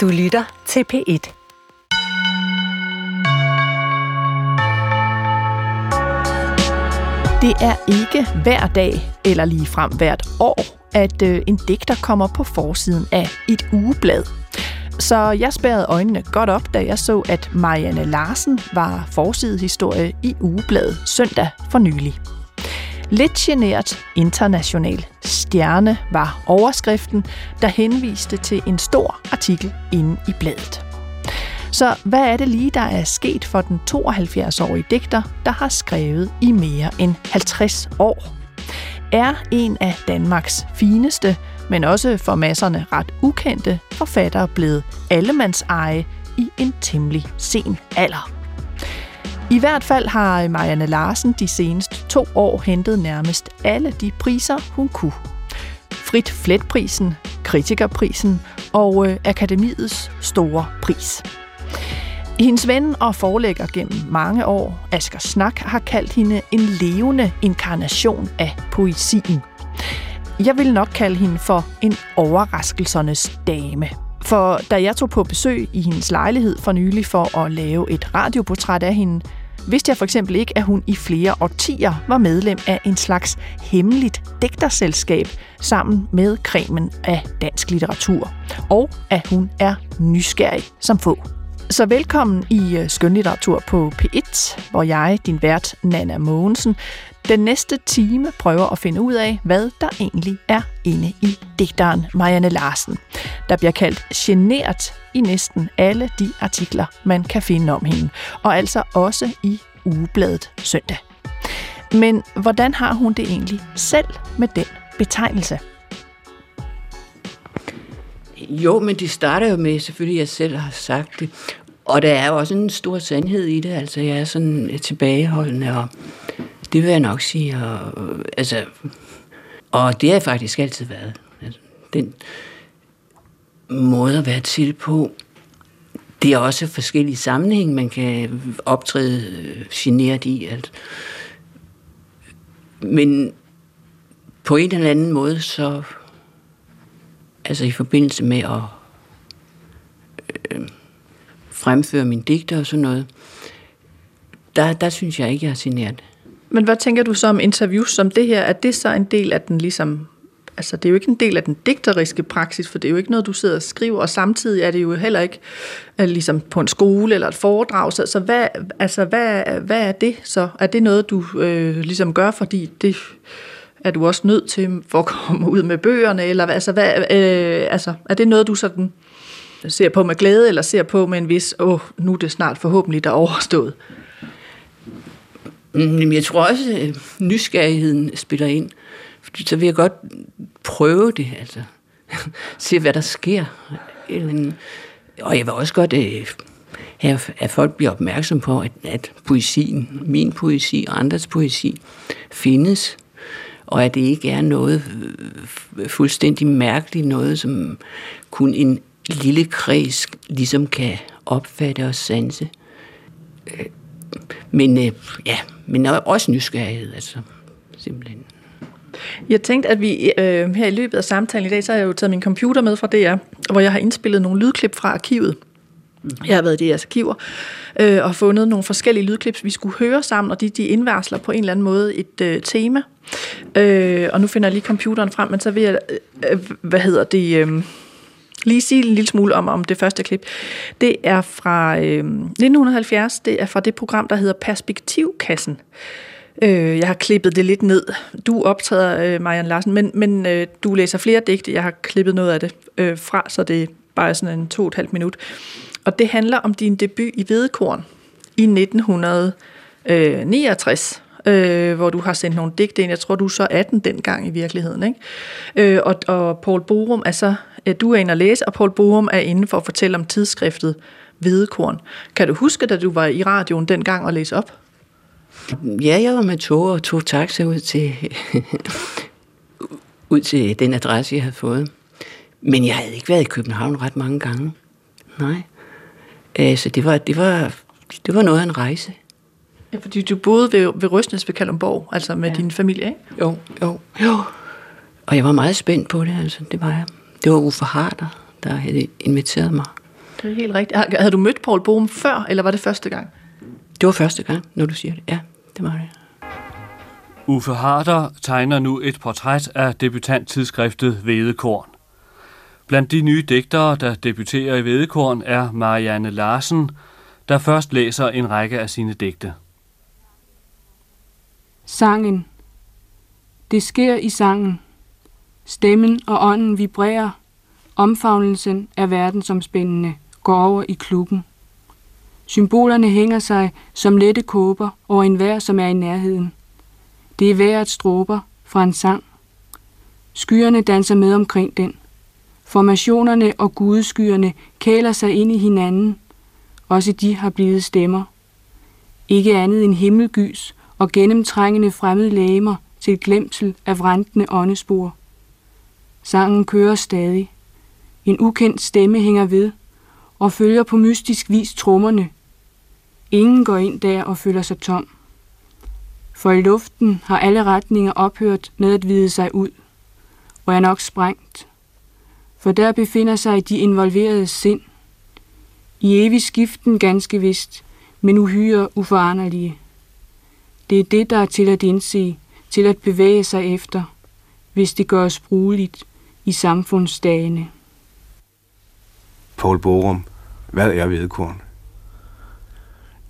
Du lytter til P1. Det er ikke hver dag eller lige frem hvert år, at øh, en digter kommer på forsiden af et ugeblad. Så jeg spærrede øjnene godt op, da jeg så, at Marianne Larsen var forsidehistorie i ugebladet søndag for nylig. Lidt genert international stjerne var overskriften, der henviste til en stor artikel inde i bladet. Så hvad er det lige, der er sket for den 72-årige digter, der har skrevet i mere end 50 år? Er en af Danmarks fineste, men også for masserne ret ukendte forfattere blevet allemandseje i en temmelig sen alder? I hvert fald har Marianne Larsen de seneste to år hentet nærmest alle de priser, hun kunne. Frit Fletprisen, Kritikerprisen og øh, Akademiets store pris. Hendes ven og forlægger gennem mange år, Asger Snak, har kaldt hende en levende inkarnation af poesien. Jeg vil nok kalde hende for en overraskelsernes dame. For da jeg tog på besøg i hendes lejlighed for nylig for at lave et radioportræt af hende, vidste jeg for eksempel ikke, at hun i flere årtier var medlem af en slags hemmeligt digterselskab sammen med kremen af dansk litteratur, og at hun er nysgerrig som få. Så velkommen i øh, Skønlitteratur på P1, hvor jeg, din vært Nana Mogensen, den næste time prøver at finde ud af, hvad der egentlig er inde i digteren Marianne Larsen, der bliver kaldt genert i næsten alle de artikler, man kan finde om hende, og altså også i ugebladet søndag. Men hvordan har hun det egentlig selv med den betegnelse? Jo, men det starter jo med, selvfølgelig jeg selv har sagt det, og der er jo også en stor sandhed i det, altså jeg er sådan tilbageholdende, og det vil jeg nok sige, og, øh, altså, og det har jeg faktisk altid været. Altså, den måde at være til på, det er også forskellige sammenhæng, man kan optræde øh, generet i. Altså. Men på en eller anden måde, så altså i forbindelse med at øh, fremføre min digter og sådan noget, der, der synes jeg ikke, jeg har signeret. Men hvad tænker du så om interviews som det her? Er det så en del af den ligesom... Altså, det er jo ikke en del af den digteriske praksis, for det er jo ikke noget, du sidder og skriver, og samtidig er det jo heller ikke øh, ligesom på en skole eller et foredrag. Så, så hvad, altså, hvad, hvad er det så? Er det noget, du øh, ligesom gør, fordi det er du også nødt til for at komme ud med bøgerne? Eller altså, hvad, øh, altså, er det noget, du sådan ser på med glæde, eller ser på med en vis, åh, oh, nu er det snart forhåbentlig der overstået? Jamen, jeg tror også, at nysgerrigheden spiller ind. Fordi så vil jeg godt prøve det, altså. Se, hvad der sker. Og jeg vil også godt øh, have, at folk bliver opmærksom på, at, at poesien, min poesi og andres poesi, findes. Og at det ikke er noget øh, fuldstændig mærkeligt, noget som kun en lille kreds ligesom kan opfatte og sanse. Øh, men øh, ja, men også nysgerrighed, altså simpelthen. Jeg tænkte, at vi øh, her i løbet af samtalen i dag, så har jeg jo taget min computer med fra DR, hvor jeg har indspillet nogle lydklip fra arkivet. Jeg har været i DR's arkiver øh, og fundet nogle forskellige lydklip, vi skulle høre sammen, og de, de indvarsler på en eller anden måde et øh, tema. Øh, og nu finder jeg lige computeren frem, men så vil jeg, øh, hvad hedder det... Øh, lige sige en lille smule om, om det første klip. Det er fra øh, 1970. Det er fra det program, der hedder Perspektivkassen. Øh, jeg har klippet det lidt ned. Du optræder, øh, Marian Larsen, men, men øh, du læser flere digte. Jeg har klippet noget af det øh, fra, så det er bare sådan en to og et halvt minut. Og det handler om din debut i Hvedekorn i 1969 øh, hvor du har sendt nogle digte ind. Jeg tror, du er så 18 dengang i virkeligheden. Ikke? Øh, og, og Paul Borum er så, ja, du er inde og læse, og Paul Borum er inde for at fortælle om tidsskriftet Hvedekorn. Kan du huske, da du var i radioen dengang og læse op? Ja, jeg var med tog og tog taxa ud til, ud til den adresse, jeg havde fået. Men jeg havde ikke været i København ret mange gange. Nej. Øh, så det var, det var, det var noget af en rejse. Ja, fordi du boede ved, ved Røsnes ved Kalundborg, altså med ja. din familie, ikke? Jo, jo, jo. Og jeg var meget spændt på det, altså. Det var jeg. Det var Uffe Harder, der havde inviteret mig. det er helt rigtigt. Har- Havde du mødt Paul Borum før, eller var det første gang? Det var første gang, når du siger det. Ja, det var det. Uffe Harder tegner nu et portræt af debutanttidsskriftet Vedekorn. Blandt de nye digtere, der debuterer i Vedekorn, er Marianne Larsen, der først læser en række af sine digte. Sangen. Det sker i sangen. Stemmen og ånden vibrerer. Omfavnelsen af verdensomspændende går over i klubben. Symbolerne hænger sig som lette kåber over enhver, som er i nærheden. Det er vejret stråber fra en sang. Skyerne danser med omkring den. Formationerne og gudeskyerne kæler sig ind i hinanden. Også de har blivet stemmer. Ikke andet end himmelgys og gennemtrængende fremmede læmer til et glemsel af vrentende åndespor. Sangen kører stadig. En ukendt stemme hænger ved og følger på mystisk vis trommerne. Ingen går ind der og føler sig tom. For i luften har alle retninger ophørt med at vide sig ud, og er nok sprængt. For der befinder sig de involverede sind. I evig skiften ganske vist, men uhyre uforanderlige. Det er det, der er til at indse, til at bevæge sig efter, hvis det gøres brugeligt i samfundsdagene. Paul Borum, hvad er vedkorn?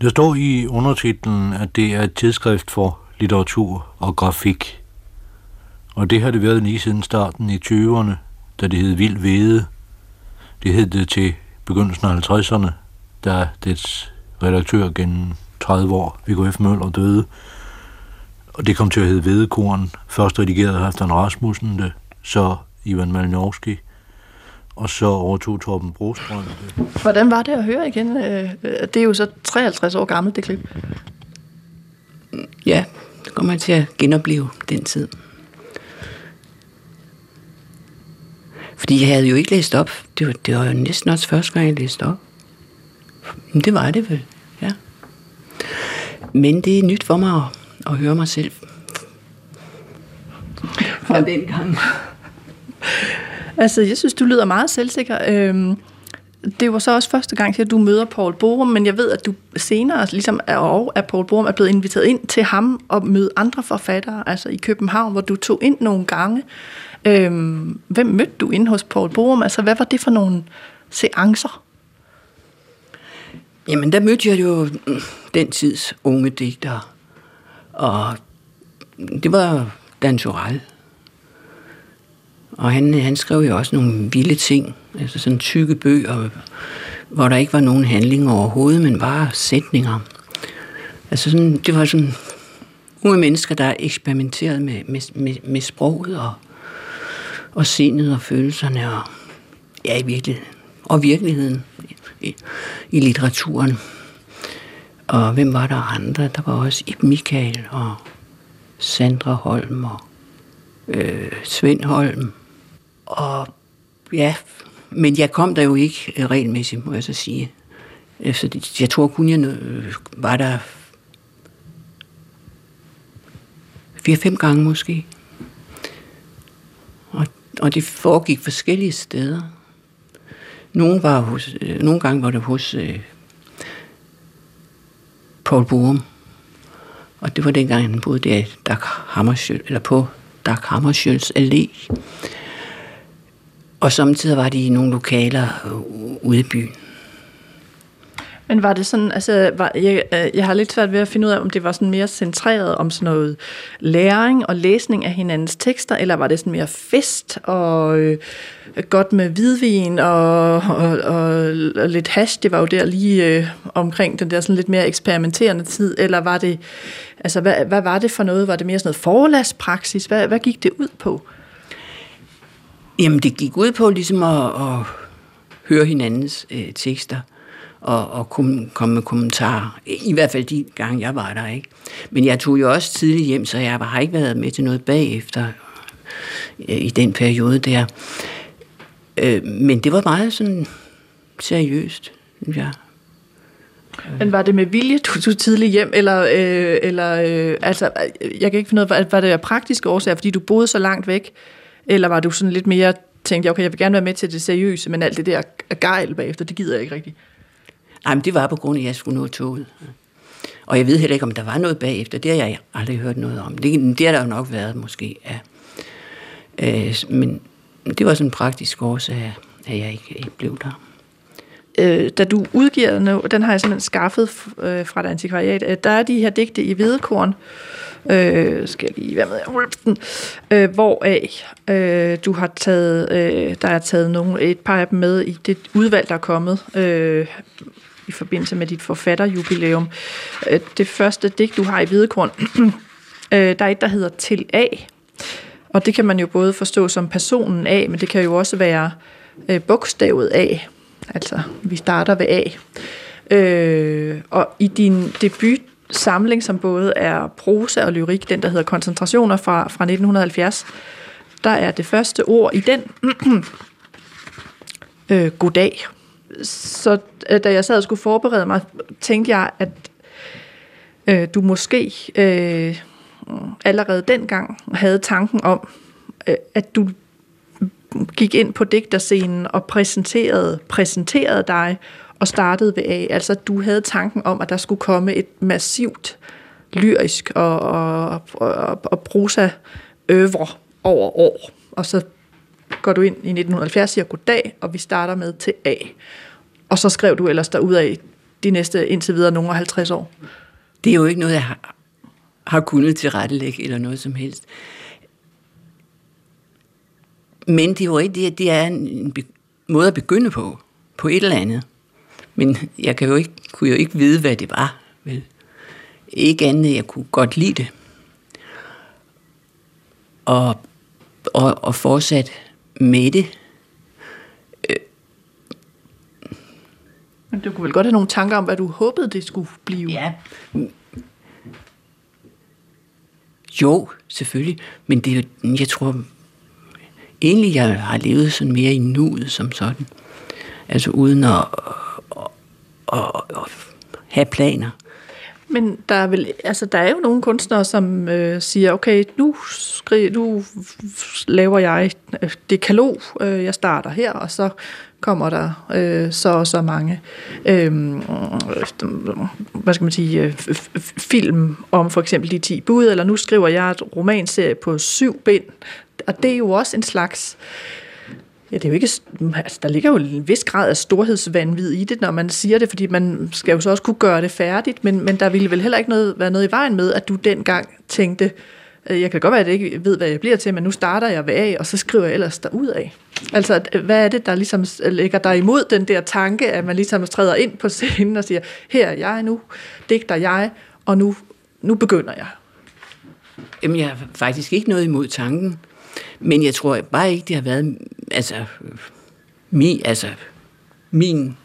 Der står i undertitlen, at det er et tidsskrift for litteratur og grafik. Og det har det været lige siden starten i 20'erne, da det hed Vild Vede. Det hed det til begyndelsen af 50'erne, da dets redaktør gennem 30 år, Viggo F. Møller, døde. Og det kom til at hedde Vedekorn. Først redigerede Halfdan Rasmussen det, så Ivan Malinowski, og så overtog Torben Brostrøm det. Hvordan var det at høre igen? Øh, Det er jo så 53 år gammelt, det klip. Ja, så kommer til at genopleve den tid. Fordi jeg havde jo ikke læst op. Det var, det var jo næsten også første gang, jeg læste op. Men det var det vel, ja. Men det er nyt for mig at, at høre mig selv fra den gang. Altså, jeg synes, du lyder meget selvsikker. Øhm, det var så også første gang, at du møder Paul Borum, men jeg ved, at du senere, ligesom er, og at Paul Borum er blevet inviteret ind til ham og møde andre forfattere, altså i København, hvor du tog ind nogle gange. Øhm, hvem mødte du ind hos Paul Borum? Altså, hvad var det for nogle seancer? Jamen, der mødte jeg jo den tids unge digtere. Og det var Dan Torell. Og han, han skrev jo også nogle vilde ting. Altså sådan tykke bøger, hvor der ikke var nogen handling overhovedet, men bare sætninger. Altså sådan, det var sådan unge mennesker, der eksperimenterede med, med, med, med sproget og, og sindet og følelserne og ja, i virkeligheden. Og virkeligheden i, i litteraturen. Og hvem var der andre? Der var også Ib Michael og Sandra Holm og øh, Svend Holm. Og ja, men jeg kom der jo ikke øh, regelmæssigt, må jeg så sige. Efter det, jeg tror kun, jeg øh, var der fire-fem gange måske. Og, og det foregik forskellige steder. Nogle, var hos, øh, nogle gange var det hos øh, Paul Borum. Og det var dengang, han boede der i Dag Hammarskjöld, eller på Dag Hammarskjölds Allé. Og samtidig var de i nogle lokaler øh, ude i byen. Men var det sådan, altså, var, jeg, øh, jeg har lidt svært ved at finde ud af, om det var sådan mere centreret om sådan noget læring og læsning af hinandens tekster, eller var det sådan mere fest og øh, godt med hvidvin og, og, og, og lidt hash, det var jo der lige øh, omkring den der sådan lidt mere eksperimenterende tid, eller var det, altså hvad, hvad var det for noget? Var det mere sådan noget forlagspraksis? Hvad, hvad gik det ud på? Jamen, det gik ud på ligesom at, at høre hinandens øh, tekster og, og kom, komme med kommentarer. I hvert fald de gange, jeg var der, ikke? Men jeg tog jo også tidligt hjem, så jeg har ikke været med til noget bagefter øh, i den periode der. Øh, men det var meget sådan seriøst, synes jeg. Men var det med vilje, du tog tidligt hjem, eller, øh, eller øh, altså, øh, jeg kan ikke finde ud af, var det af praktiske årsager, fordi du boede så langt væk, eller var du sådan lidt mere tænkte jeg, okay, jeg vil gerne være med til det seriøse, men alt det der gejl bagefter, det gider jeg ikke rigtigt. Nej, men det var på grund af, at jeg skulle nå toget. Og jeg ved heller ikke, om der var noget bagefter. Det har jeg aldrig hørt noget om. Det, det har der jo nok været, måske, ja. Øh, men det var sådan en praktisk årsag, at jeg ikke, ikke blev der. Øh, da du udgiver den, den har jeg simpelthen skaffet øh, fra et antikvariat, øh, der er de her digte i hvedekorn, øh, skal jeg lige være med at den, øh, hvoraf øh, du har taget, øh, der er taget nogle, et par af dem med i det udvalg, der er kommet øh, i forbindelse med dit forfatterjubilæum. Øh, det første digt, du har i Hvidekorn, øh, der er et, der hedder Til A, og det kan man jo både forstå som personen A, men det kan jo også være øh, bogstavet A. Altså, vi starter ved A. Øh, og i din debut samling, som både er prosa og lyrik, den der hedder Koncentrationer fra, fra 1970, der er det første ord i den, øh, goddag. Så øh, da jeg sad og skulle forberede mig, tænkte jeg, at øh, du måske øh, allerede dengang havde tanken om, øh, at du gik ind på digterscenen og præsenterede, præsenterede dig og startede ved A. Altså, du havde tanken om, at der skulle komme et massivt lyrisk og, og, og, og prosa øvre over år. Og så går du ind i 1970 og siger goddag, og vi starter med til A. Og så skrev du ellers ud af de næste indtil videre nogle 50 år. Det er jo ikke noget, jeg har, har kunnet tilrettelægge eller noget som helst. Men det er jo rigtigt, at det er en måde at begynde på, på et eller andet. Men jeg kan jo ikke, kunne jo ikke vide, hvad det var. Vel? Ikke andet, jeg kunne godt lide det. Og, og, og fortsat med det. Men du kunne vel godt have nogle tanker om, hvad du håbede, det skulle blive? Ja. Jo, selvfølgelig. Men det jeg tror, egentlig jeg har levet sådan mere i nuet som sådan. Altså uden at, at, at, at have planer. Men der er, vel, altså, der er jo nogle kunstnere, som øh, siger, okay, nu, skri, nu laver jeg øh, det kalog, øh, jeg starter her, og så kommer der øh, så og så mange øh, hvad skal man sige, øh, film om for eksempel de 10 bud, eller nu skriver jeg et romanserie på syv bind, og det er jo også en slags Ja, det er jo ikke, altså, der ligger jo en vis grad af storhedsvandvid i det, når man siger det, fordi man skal jo så også kunne gøre det færdigt, men, men der ville vel heller ikke noget, være noget i vejen med, at du dengang tænkte, øh, jeg kan godt være, at jeg ikke ved, hvad jeg bliver til, men nu starter jeg ved A, og så skriver jeg ellers derud af. Altså, øh, hvad er det, der ligesom lægger dig imod den der tanke, at man ligesom træder ind på scenen og siger, her er jeg nu, digter jeg, og nu, nu begynder jeg? Jamen, jeg har faktisk ikke noget imod tanken. Men jeg tror bare ikke, det har været altså, mi, altså, min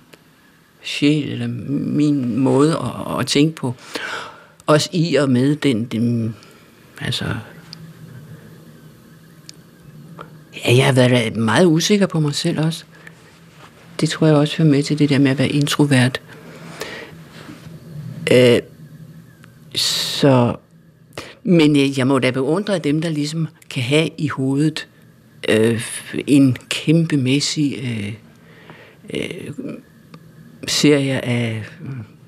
sjæl, eller min måde at, at tænke på. Også i og med den, den altså, ja, jeg har været meget usikker på mig selv også. Det tror jeg også hører med til det der med at være introvert. Øh, så men øh, jeg må da beundre dem, der ligesom kan have i hovedet øh, en kæmpemæssig øh, øh, serie af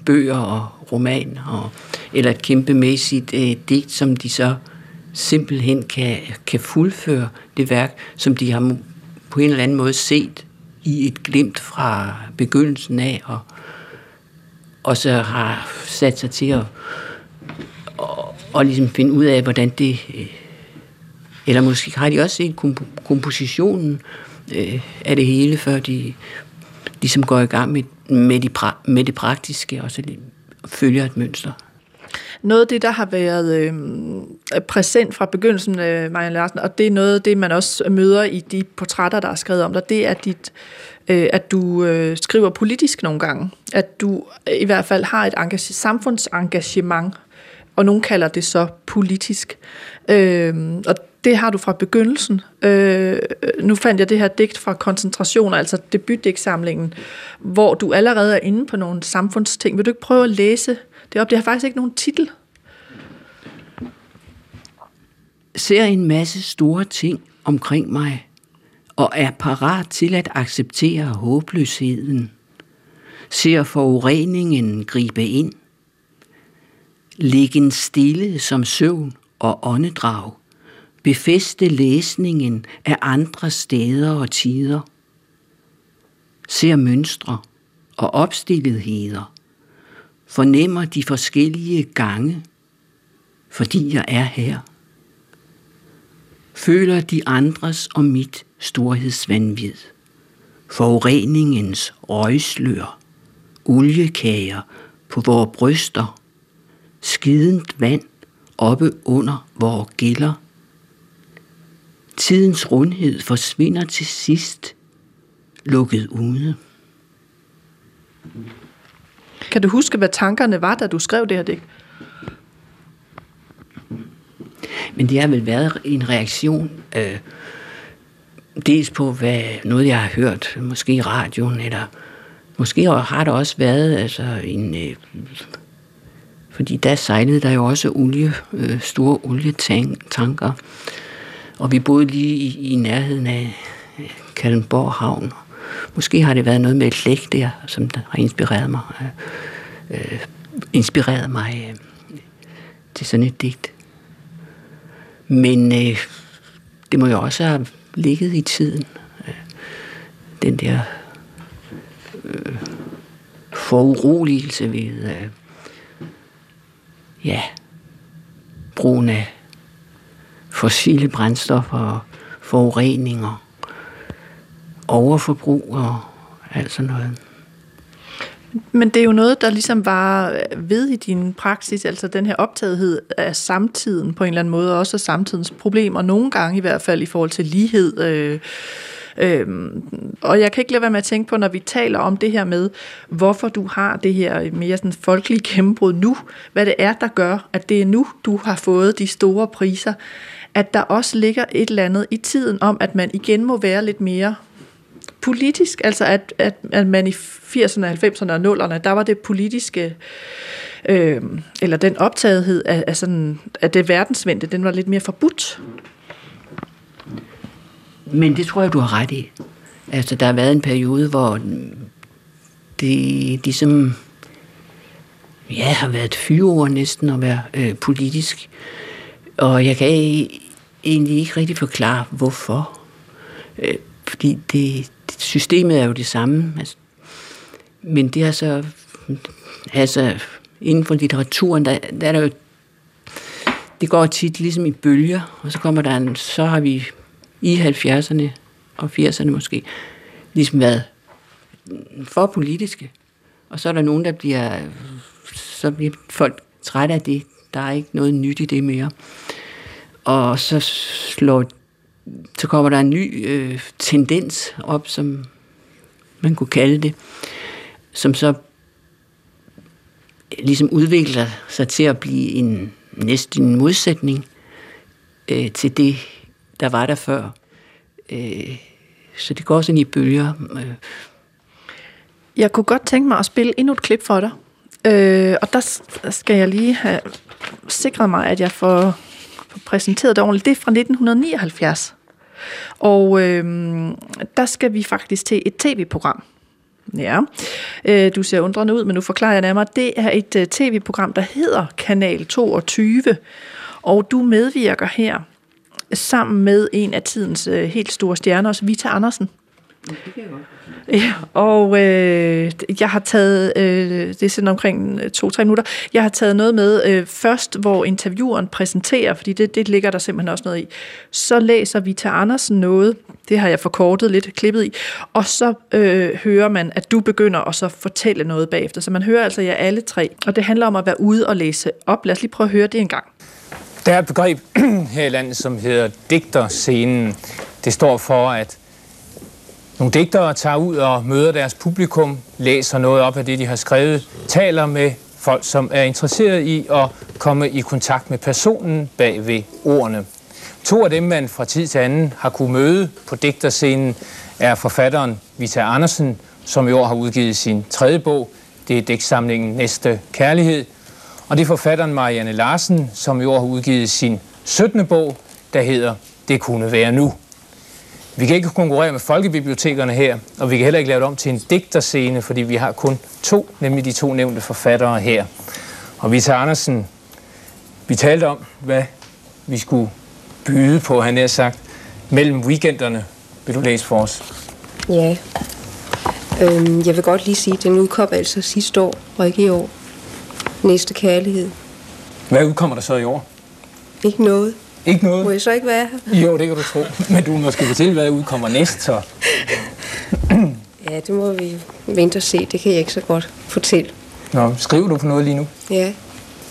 bøger og romaner, og, eller et kæmpemæssigt øh, digt, som de så simpelthen kan, kan fuldføre det værk, som de har på en eller anden måde set i et glimt fra begyndelsen af, og, og så har sat sig til at og, og ligesom finde ud af, hvordan det... Øh, eller måske har de også set komp- kompositionen øh, af det hele, før de ligesom går i gang med, med, de pra- med det praktiske, og så følger et mønster. Noget af det, der har været øh, præsent fra begyndelsen øh, Marianne Larsen, og det er noget af det, man også møder i de portrætter, der er skrevet om dig, det er, dit, øh, at du øh, skriver politisk nogle gange. At du øh, i hvert fald har et engage- samfundsengagement og nogen kalder det så politisk. Øh, og det har du fra begyndelsen. Øh, nu fandt jeg det her digt fra koncentrationer, altså debutdigtsamlingen, hvor du allerede er inde på nogle samfundsting. Vil du ikke prøve at læse det op? Det har faktisk ikke nogen titel. Ser en masse store ting omkring mig, og er parat til at acceptere håbløsheden. Ser forureningen gribe ind. Liggen stille som søvn og åndedrag. Befeste læsningen af andre steder og tider. Ser mønstre og opstilletheder. Fornemmer de forskellige gange, fordi jeg er her føler de andres og mit storhedsvandvid. Forureningens røgslør, oliekager på vores bryster, skident vand oppe under vores gælder. Tidens rundhed forsvinder til sidst, lukket ude. Kan du huske, hvad tankerne var, da du skrev det her digt? Men det har vel været en reaktion, øh, dels på hvad, noget, jeg har hørt, måske i radioen, eller måske har der også været altså, en... Øh, fordi der sejlede der jo også olie, øh, store olietanker, og vi boede lige i, i nærheden af Kalmborg Havn. Måske har det været noget med et læg der, som der har inspireret mig, øh, øh inspireret mig øh, til sådan et digt. Men øh, det må jo også have ligget i tiden. Øh, den der øh, foruroligelse ved øh, ja, brugen af fossile brændstoffer og forureninger, overforbrug og alt sådan noget. Men det er jo noget, der ligesom var ved i din praksis, altså den her optagethed af samtiden på en eller anden måde, også af samtidens problemer, nogle gange i hvert fald i forhold til lighed. Øh, Øhm, og jeg kan ikke lade være med at tænke på, når vi taler om det her med, hvorfor du har det her mere sådan folkelige gennembrud nu, hvad det er, der gør, at det er nu, du har fået de store priser, at der også ligger et eller andet i tiden om, at man igen må være lidt mere politisk, altså at, at, at man i 80'erne, 90'erne og 0'erne, der var det politiske, øh, eller den optagethed af, af, sådan, af det verdensvendte, den var lidt mere forbudt. Men det tror jeg, du har ret i. Altså, der har været en periode, hvor det ligesom ja, har været fyreord næsten at være øh, politisk. Og jeg kan egentlig ikke rigtig forklare, hvorfor. Øh, fordi det, systemet er jo det samme. Altså, men det er så, altså inden for litteraturen, der, der er der jo, det går tit ligesom i bølger, og så kommer der en, så har vi i 70'erne og 80'erne måske, ligesom været for politiske. Og så er der nogen, der bliver, så bliver folk trætte af det. Der er ikke noget nyt i det mere. Og så slår så kommer der en ny øh, tendens op, som man kunne kalde det, som så ligesom udvikler sig til at blive en næsten en modsætning øh, til det, der var der før. Øh, så det går sådan i bølger. Øh. Jeg kunne godt tænke mig at spille endnu et klip for dig. Øh, og der skal jeg lige have sikret mig, at jeg får, får præsenteret det ordentligt. Det er fra 1979. Og øh, der skal vi faktisk til et tv-program. Ja, øh, du ser undrende ud, men nu forklarer jeg nærmere. Det er et øh, tv-program, der hedder Kanal 22, og du medvirker her sammen med en af tidens øh, helt store stjerner, Vita Andersen. Ja, og øh, jeg har taget, øh, det er sådan omkring øh, to-tre minutter, jeg har taget noget med øh, først, hvor intervieweren præsenterer, fordi det, det ligger der simpelthen også noget i. Så læser vi til Andersen noget, det har jeg forkortet lidt, klippet i, og så øh, hører man, at du begynder at så fortælle noget bagefter. Så man hører altså jer alle tre, og det handler om at være ude og læse op. Lad os lige prøve at høre det en gang. Der er et begreb her i landet, som hedder digterscenen. Det står for, at nogle digtere tager ud og møder deres publikum, læser noget op af det, de har skrevet, taler med folk, som er interesseret i at komme i kontakt med personen bag ved ordene. To af dem, man fra tid til anden har kunne møde på digterscenen, er forfatteren Vita Andersen, som i år har udgivet sin tredje bog. Det er digtsamlingen Næste Kærlighed. Og det er forfatteren Marianne Larsen, som i år har udgivet sin 17. bog, der hedder Det kunne være nu. vi kan ikke konkurrere med folkebibliotekerne her, og vi kan heller ikke lave det om til en digterscene, fordi vi har kun to, nemlig de to nævnte forfattere her. Og Vita Andersen, vi talte om, hvad vi skulle byde på, han har sagt, mellem weekenderne. Vil du læse for os? Ja. Øhm, jeg vil godt lige sige, at den udkom altså sidste år, og ikke i år. Næste kærlighed. Hvad udkommer der så i år? Ikke noget. Ikke noget? Må jeg så ikke være her? Jo, det kan du tro. Men du må måske fortælle, hvad der udkommer næst, så. Ja, det må vi vente og se. Det kan jeg ikke så godt fortælle. Nå, skriver du på noget lige nu? Ja.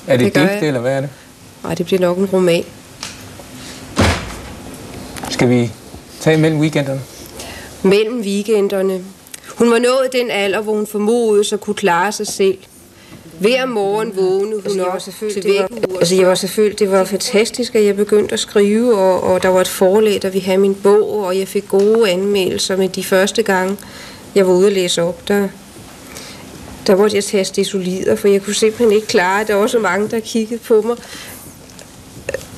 Er det, Det jeg. eller hvad er det? Nej, det bliver nok en roman. Skal vi tage mellem weekenderne? Mellem weekenderne. Hun var nået den alder, hvor hun formodede sig kunne klare sig selv. Hver morgen vågnede hun op til vækkeuret. Altså, jeg var selvfølgelig, det var fantastisk, at jeg begyndte at skrive, og, og der var et forlag, der ville have min bog, og jeg fik gode anmeldelser, men de første gange, jeg var ude at læse op, der, der måtte jeg tage stesolider, for jeg kunne simpelthen ikke klare, at der var så mange, der kiggede på mig.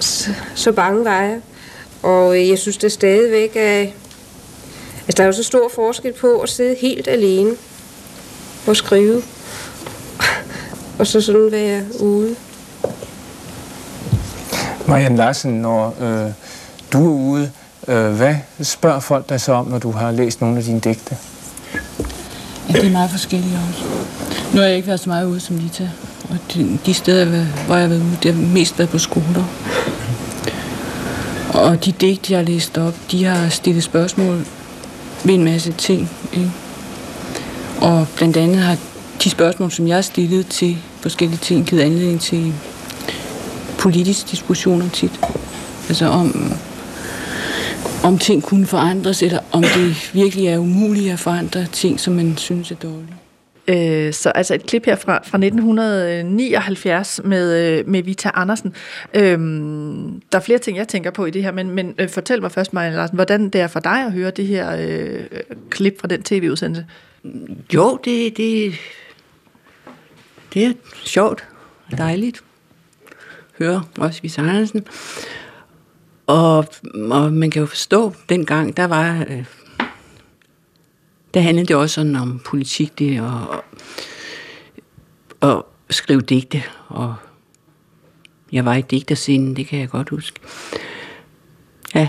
Så, så bange var jeg. Og øh, jeg synes det stadigvæk, at altså, der er jo så stor forskel på at sidde helt alene og skrive, og så sådan være ude. Marianne Larsen, når øh, du er ude, øh, hvad spørger folk dig så om, når du har læst nogle af dine digte? Ja, det er meget forskelligt også. Nu har jeg ikke været så meget ude som Lita. Og de, de steder, hvor jeg har været ude, det har mest været på skoler. Og de digte, jeg har læst op, de har stillet spørgsmål ved en masse ting. Ikke? Og blandt andet har de spørgsmål, som jeg har stillet til forskellige ting, givet anledning til politiske diskussioner tit. Altså om, om ting kunne forandres, eller om det virkelig er umuligt at forandre ting, som man synes er dårlige. Øh, så altså et klip her fra, fra 1979 med, øh, med Vita Andersen. Øhm, der er flere ting, jeg tænker på i det her, men, men øh, fortæl mig først, Marianne Larsen, hvordan det er for dig at høre det her øh, klip fra den tv-udsendelse. Jo, det, det, det er sjovt og dejligt. Høre også Vise Andersen. Og, og man kan jo forstå, dengang, der var... Øh, der handlede det også sådan om politik, det og, og skrive digte. Og jeg var i digterscenen, det kan jeg godt huske. Ja,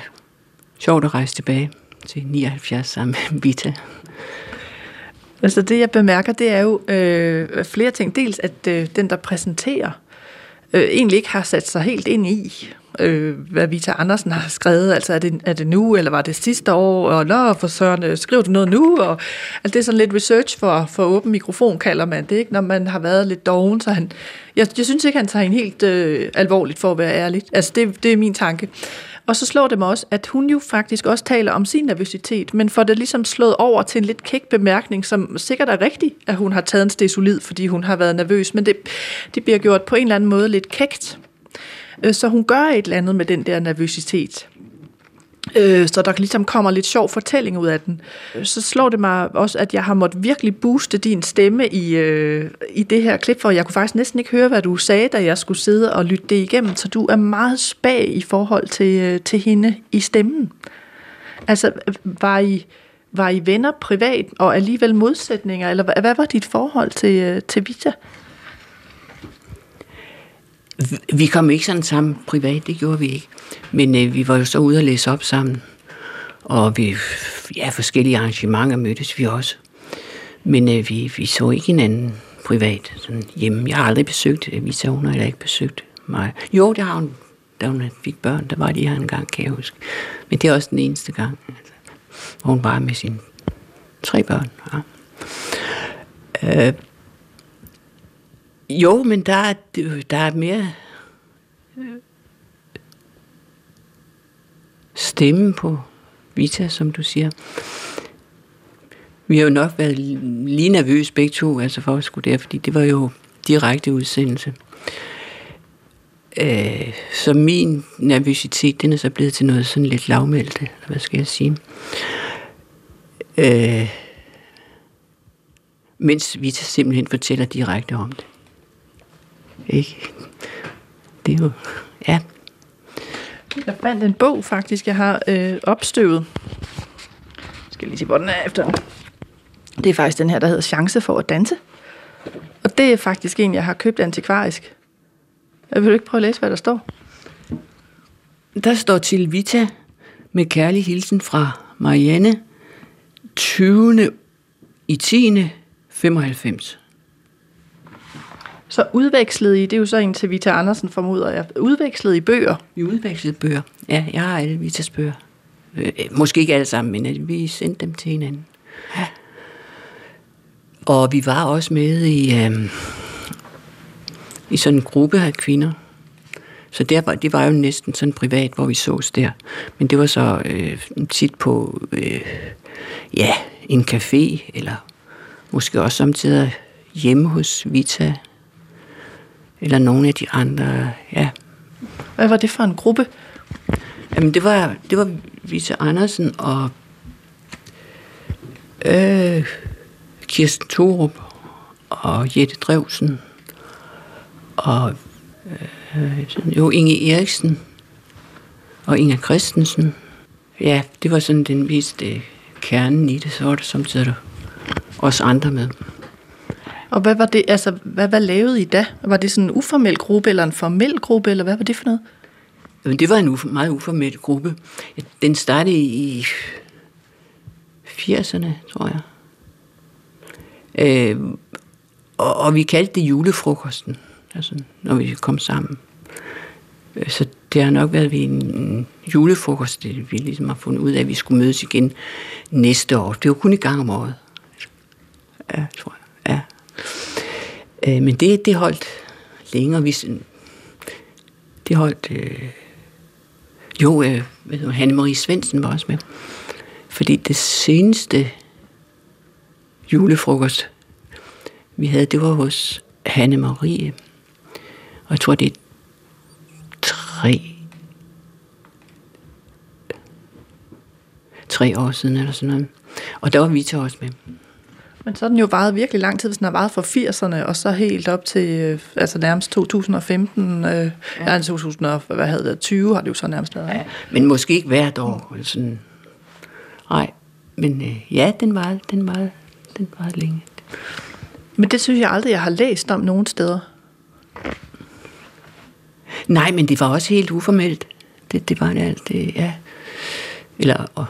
sjovt at rejse tilbage til 79 sammen med Vita. Altså det, jeg bemærker, det er jo øh, flere ting. Dels, at øh, den, der præsenterer, øh, egentlig ikke har sat sig helt ind i, øh, hvad Vita Andersen har skrevet. Altså, er det, er det nu, eller var det sidste år? Og nå, for søren, øh, skriver du noget nu? Og, altså, det er sådan lidt research for, for åben mikrofon, kalder man det, ikke? når man har været lidt doven. Så han, jeg, jeg synes ikke, han tager en helt øh, alvorligt, for at være ærlig. Altså, det, det er min tanke. Og så slår det mig også, at hun jo faktisk også taler om sin nervøsitet, men får det ligesom slået over til en lidt kæk bemærkning, som sikkert er rigtig, at hun har taget en stesolid, fordi hun har været nervøs, men det, det bliver gjort på en eller anden måde lidt kægt. Øh, så hun gør et eller andet med den der nervøsitet. Øh, Så der ligesom kommer lidt sjov fortælling ud af den. Så slår det mig også, at jeg har måttet virkelig booste din stemme i, øh, i det her klip, for jeg kunne faktisk næsten ikke høre, hvad du sagde, da jeg skulle sidde og lytte det igennem. Så du er meget spag i forhold til, øh, til hende i stemmen. Altså, var I, var I venner privat og alligevel modsætninger, eller hvad, hvad var dit forhold til, øh, til Vita? Vi kom ikke sådan sammen privat, det gjorde vi ikke. Men øh, vi var jo så ude og læse op sammen. Og vi, ja, forskellige arrangementer mødtes vi også. Men øh, vi, vi så ikke hinanden privat sådan hjemme. Jeg har aldrig besøgt øh, Vita, hun har heller ikke besøgt mig. Jo, det har hun, da hun fik børn, der var de her en gang, kan jeg huske. Men det er også den eneste gang, altså, hvor hun var med sine tre børn. Ja. Øh, jo, men der er, der er mere øh, stemme på Vita, som du siger. Vi har jo nok været lige nervøse begge to, altså for at skulle der, fordi det var jo direkte udsendelse. Øh, så min nervøsitet, den er så blevet til noget sådan lidt lavmældt, eller hvad skal jeg sige. Øh, mens Vita simpelthen fortæller direkte om det. Ikke? Det er jo... Ja. Jeg fandt en bog faktisk, jeg har øh, opstøvet. skal lige se, hvor den er efter. Det er faktisk den her, der hedder Chance for at danse. Og det er faktisk en, jeg har købt antikvarisk. Jeg vil ikke prøve at læse, hvad der står? Der står til Vita med kærlig hilsen fra Marianne 20. i 10. 95. Så udvekslede I, det er jo så en til Vita Andersen formoder jeg, udvekslede I bøger? Vi udvekslede bøger. Ja, jeg har alle Vitas bøger. Øh, måske ikke alle sammen, men vi sendte dem til hinanden. Ja. Og vi var også med i, øh, i sådan en gruppe af kvinder. Så der var, det var jo næsten sådan privat, hvor vi sås der. Men det var så øh, tit på øh, ja, en café, eller måske også samtidig hjemme hos Vita, eller nogle af de andre, ja. Hvad var det for en gruppe? Jamen, det var, det var Vita Andersen og øh, Kirsten Thorup og Jette Drevsen og øh, jo Inge Eriksen og Inger Christensen. Ja, det var sådan den mest øh, kernen i det, så var der samtidig også andre med. Og hvad var det, altså, hvad, hvad lavede I da? Var det sådan en uformel gruppe, eller en formel gruppe, eller hvad var det for noget? Jamen, det var en uf- meget uformel gruppe. Den startede i 80'erne, tror jeg. Øh, og, og vi kaldte det julefrokosten, altså, når vi kom sammen. Øh, så det har nok været ved en julefrokost, det vi ligesom har fundet ud af, at vi skulle mødes igen næste år. Det var kun i gang om året. Ja, tror jeg. Øh, men det, det holdt længere. Vi, det holdt... Øh, jo, øh, Hanne-Marie Svendsen var også med. Fordi det seneste julefrokost, vi havde, det var hos Hanne-Marie. Og jeg tror, det er tre, tre år siden eller sådan noget. Og der var Vita også med. Men så har den jo varet virkelig lang tid, hvis den har varet fra 80'erne, og så helt op til øh, altså nærmest 2015, øh, ja. ja 2000, og hvad havde det, 20 har det jo så nærmest været. Ja. Men måske ikke hvert år. Sådan. Nej, men øh, ja, den var den var den var længe. Men det synes jeg aldrig, jeg har læst om nogen steder. Nej, men det var også helt uformelt. Det, det var det alt det, ja. Eller og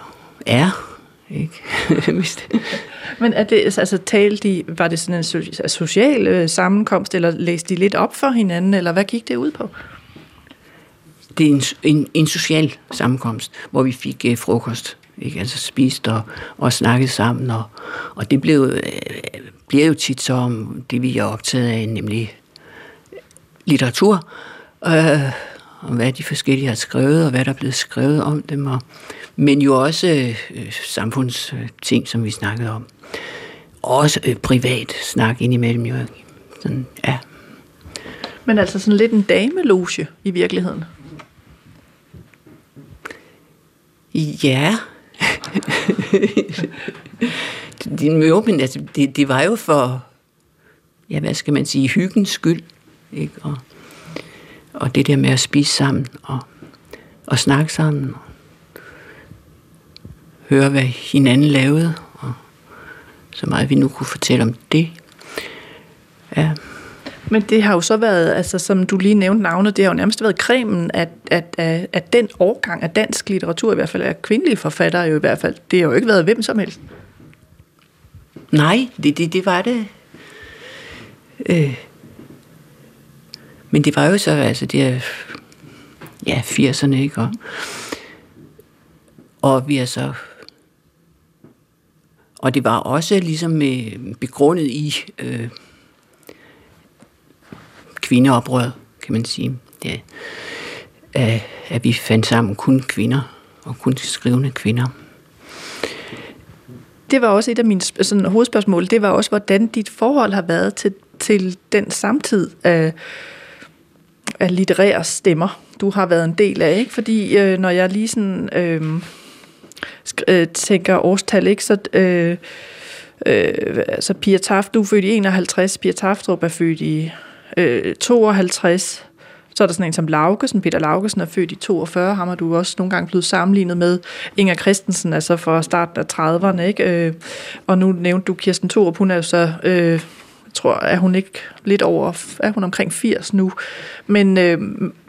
er, ikke? Men er det, altså talte de, var det sådan en so- social øh, sammenkomst, eller læste de lidt op for hinanden, eller hvad gik det ud på? det er en, en, en social sammenkomst, hvor vi fik øh, frokost. Ikke? Altså spist og, og snakket sammen. Og, og det blev, øh, bliver jo tit så om det, vi er optaget af, nemlig litteratur. Øh, og hvad de forskellige har skrevet, og hvad der er blevet skrevet om dem. Og, men jo også øh, samfundsting, som vi snakkede om. Også øh, privat snak indimellem. Jo. Sådan, ja. Men altså sådan lidt en dameloge i virkeligheden. Ja. jo, men altså, det, det var jo for, ja, hvad skal man sige, hyggens skyld. Ikke? Og, og det der med at spise sammen og, og snakke sammen. Og høre, hvad hinanden lavede. Og så meget vi nu kunne fortælle om det. Ja. Men det har jo så været, altså som du lige nævnte navnet, det har jo nærmest været cremen af, af, af, af den årgang af dansk litteratur, i hvert fald af kvindelige forfattere jo i hvert fald. Det har jo ikke været hvem som helst. Nej, det, det, det var det. Øh. Men det var jo så, altså det er, ja, 80'erne, ikke? Og, og vi er så, og det var også ligesom øh, begrundet i øh, kvindeoprøret, kan man sige. Ja. At, øh, at vi fandt sammen kun kvinder, og kun skrivende kvinder. Det var også et af mine sådan, hovedspørgsmål. Det var også, hvordan dit forhold har været til, til den samtid af, af litterære stemmer, du har været en del af. Ikke? Fordi øh, når jeg lige sådan, øh, øh, tænker årstal, ikke, så... Øh, øh, altså Pia Taft, du er født i 51, Pia Taftrup er født i øh, 52, Så er der sådan en som Laugesen, Peter Laugesen er født i 42, ham har du også nogle gange blevet sammenlignet med. Inger Christensen, altså fra starten af 30'erne, ikke? Øh, og nu nævnte du Kirsten Thorup, hun er jo så... Øh, tror, er hun ikke lidt over, er hun omkring 80 nu. Men øh,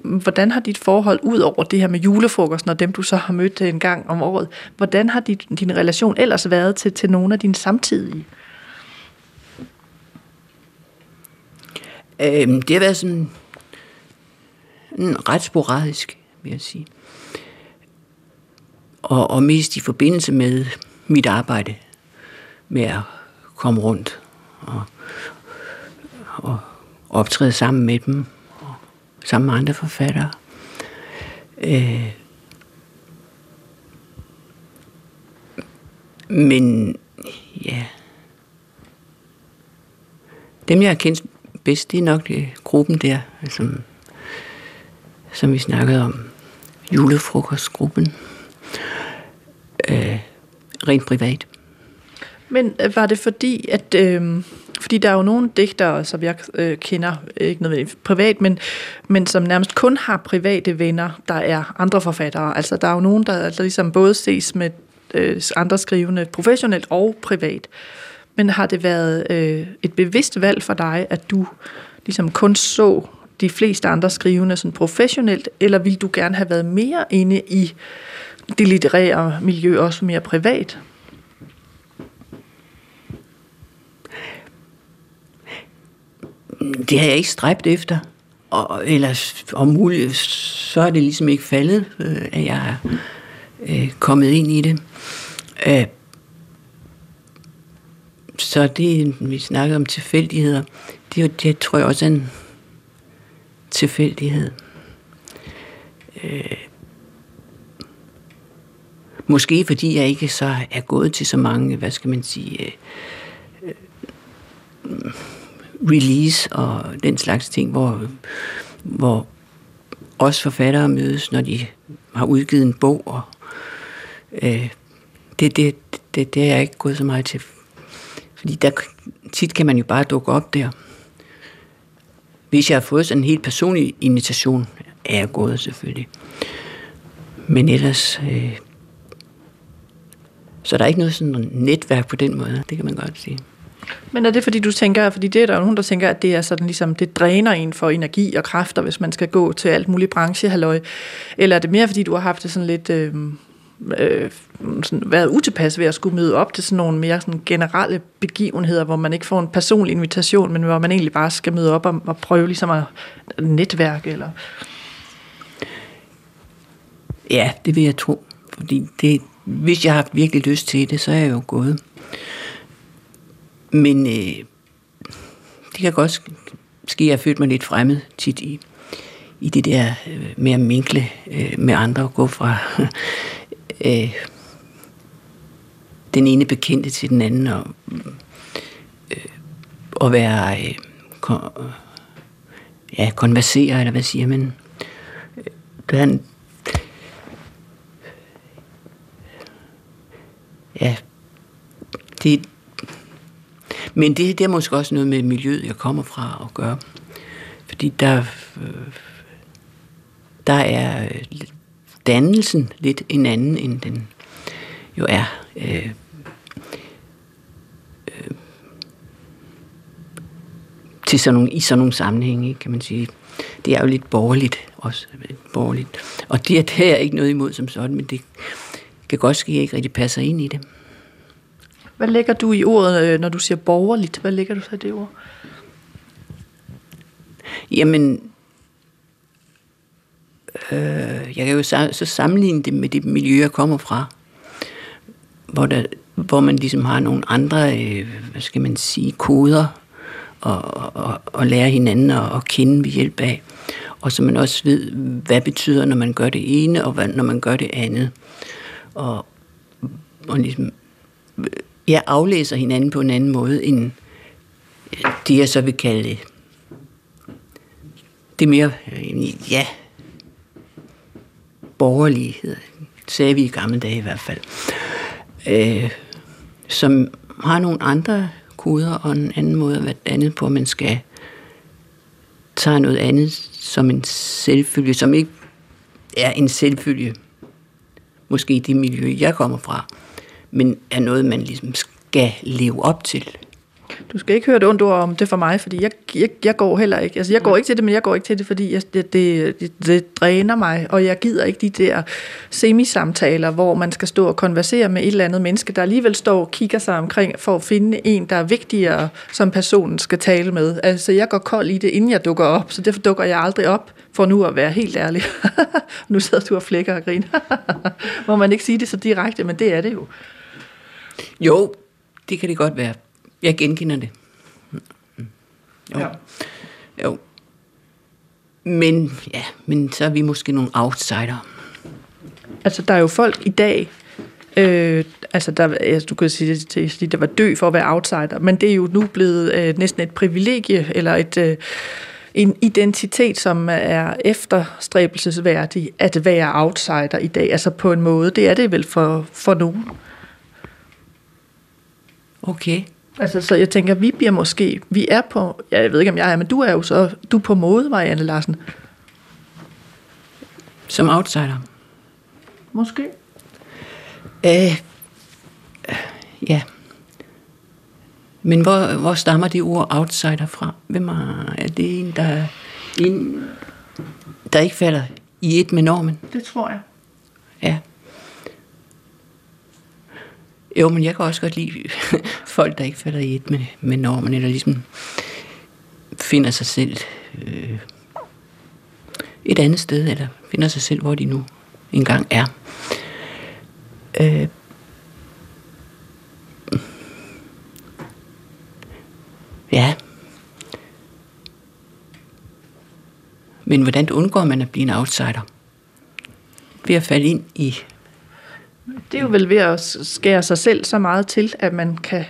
hvordan har dit forhold, ud over det her med julefrokosten og dem, du så har mødt en gang om året, hvordan har dit, din relation ellers været til, til nogle af dine samtidige? Øhm, det har været sådan en ret sporadisk, vil jeg sige. Og, og mest i forbindelse med mit arbejde med at komme rundt og, og optræde sammen med dem, og sammen med andre forfattere. Øh, men ja, dem jeg har kendt bedst, det er nok det, gruppen der, som, som vi snakkede om, julefrokostgruppen, øh, rent privat. Men øh, var det fordi, at... Øh, fordi der er jo nogle digtere, som jeg øh, kender, øh, ikke nødvendigvis privat, men, men som nærmest kun har private venner, der er andre forfattere. Altså der er jo nogen, der der ligesom både ses med øh, andre skrivende professionelt og privat. Men har det været øh, et bevidst valg for dig, at du ligesom kun så de fleste andre skrivende sådan professionelt, eller ville du gerne have været mere inde i det litterære miljø, også mere privat? Det har jeg ikke stræbt efter. Og ellers om muligt, så er det ligesom ikke faldet, øh, at jeg er øh, kommet ind i det. Øh, så det, vi snakker om tilfældigheder, det, det tror jeg også er en tilfældighed. Øh, måske fordi jeg ikke så er gået til så mange, hvad skal man sige, øh, øh release og den slags ting, hvor, hvor os forfattere mødes, når de har udgivet en bog. Og, øh, det, det, det, det er jeg ikke gået så meget til. Fordi der, tit kan man jo bare dukke op der. Hvis jeg har fået sådan en helt personlig invitation, er jeg gået selvfølgelig. Men ellers, øh, så der er ikke noget sådan netværk på den måde, det kan man godt sige. Men er det fordi du tænker, fordi det er der jo nogen, der tænker, at det er sådan ligesom, det dræner en for energi og kræfter, hvis man skal gå til alt muligt branchehalløj? Eller er det mere fordi du har haft det sådan lidt, øh, øh, sådan, været utilpas ved at skulle møde op til sådan nogle mere sådan generelle begivenheder, hvor man ikke får en personlig invitation, men hvor man egentlig bare skal møde op og, og prøve ligesom at netværke? Eller? Ja, det vil jeg tro. Fordi det, hvis jeg har virkelig lyst til det, så er jeg jo gået. Men øh, det kan godt ske, at jeg følte mig lidt fremmed tit i, i det der øh, med at minkle øh, med andre og gå fra øh, den ene bekendte til den anden og, øh, og være øh, kon, øh, ja, konversere, eller hvad siger man? Øh, er ja, det, men det, det er måske også noget med miljøet, jeg kommer fra at gøre. Fordi der, øh, der er øh, dannelsen lidt en anden, end den jo er. Øh, øh, til sådan nogle, i sådan nogle sammenhænge, kan man sige. Det er jo lidt borgerligt også. Borgerligt. Og det, det er der ikke noget imod som sådan, men det kan godt ske, at jeg ikke rigtig passer ind i det. Hvad lægger du i ordet, øh, når du siger borgerligt? Hvad lægger du så i det ord? Jamen, øh, jeg kan jo så, så sammenligne det med det miljø, jeg kommer fra, hvor, der, hvor man ligesom har nogle andre, øh, hvad skal man sige, koder, og, og, og lære hinanden at, at kende ved hjælp af. Og så man også ved, hvad betyder, når man gør det ene, og hvad, når man gør det andet. Og, og ligesom jeg aflæser hinanden på en anden måde, end øh, det, jeg så vil kalde det. Det er mere, øh, ja, borgerlighed, sagde vi i gamle dage i hvert fald, øh, som har nogle andre koder og en anden måde at være andet på, man skal tage noget andet som en selvfølge, som ikke er en selvfølge, måske i det miljø, jeg kommer fra, men er noget, man ligesom skal leve op til. Du skal ikke høre et ondt ord om det for mig, fordi jeg, jeg, jeg går heller ikke. Altså, jeg går ikke til det, men jeg går ikke til det, fordi jeg, det, det, det, det dræner mig, og jeg gider ikke de der semisamtaler, hvor man skal stå og konversere med et eller andet menneske, der alligevel står og kigger sig omkring for at finde en, der er vigtigere, som personen skal tale med. Altså, jeg går kold i det, inden jeg dukker op, så derfor dukker jeg aldrig op, for nu at være helt ærlig. nu sidder du og flækker og griner. Må man ikke sige det så direkte, men det er det jo. Jo, det kan det godt være. Jeg genkender det. Jo. Ja. jo. Men, ja, men så er vi måske nogle outsider. Altså, der er jo folk i dag, øh, altså, der, altså, du kan sige, sige, der var dø for at være outsider, men det er jo nu blevet øh, næsten et privilegie, eller et, øh, en identitet, som er efterstræbelsesværdig at være outsider i dag, altså på en måde. Det er det vel for, for nogen. Okay. Altså, så jeg tænker, vi bliver måske, vi er på, ja, jeg ved ikke, om jeg er, men du er jo så, du er på mode, Marianne Larsen. Som outsider. Måske. Øh, ja. Men hvor, hvor stammer det ord outsider fra? Hvem er, er det en, der, en, der ikke falder i et med normen? Det tror jeg. Ja. Jo, men jeg kan også godt lide folk, der ikke falder i et med, med normen, eller ligesom finder sig selv øh, et andet sted, eller finder sig selv, hvor de nu engang er. Øh, ja. Men hvordan undgår man at blive en outsider? Ved at falde ind i det er jo vel ved at skære sig selv så meget til, at man kan,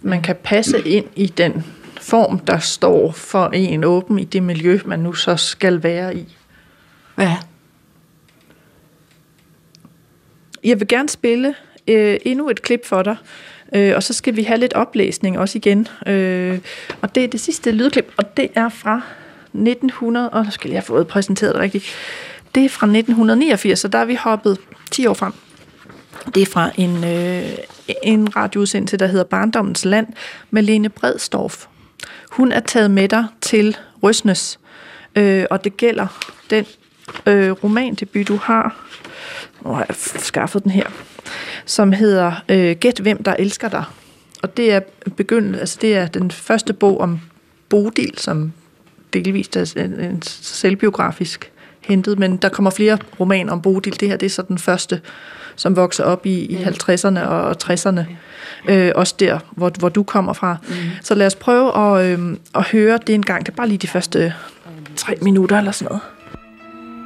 man kan passe ind i den form, der står for en åben i det miljø, man nu så skal være i. Ja. Jeg vil gerne spille øh, endnu et klip for dig, øh, og så skal vi have lidt oplæsning også igen. Øh, og det er det sidste lydklip, og det er fra 1900, og nu skal jeg have fået præsenteret det rigtigt. Det er fra 1989, så der er vi hoppet 10 år frem. Det er fra en, øh, en radioudsendelse, der hedder Barndommens Land, med Lene Bredstorff. Hun er taget med dig til Røsnes, øh, og det gælder den øh, romandebut, du har. Nu har jeg skaffet den her. Som hedder øh, Gæt hvem der elsker dig. Og det er begyndt, altså det er den første bog om Bodil, som delvist er en, en selvbiografisk hentet, men der kommer flere romaner om Bodil. Det her det er så den første, som vokser op i, i 50'erne og 60'erne. Øh, også der, hvor, hvor du kommer fra. Mm. Så lad os prøve at, øh, at høre det en gang. Det er bare lige de første tre minutter eller sådan noget.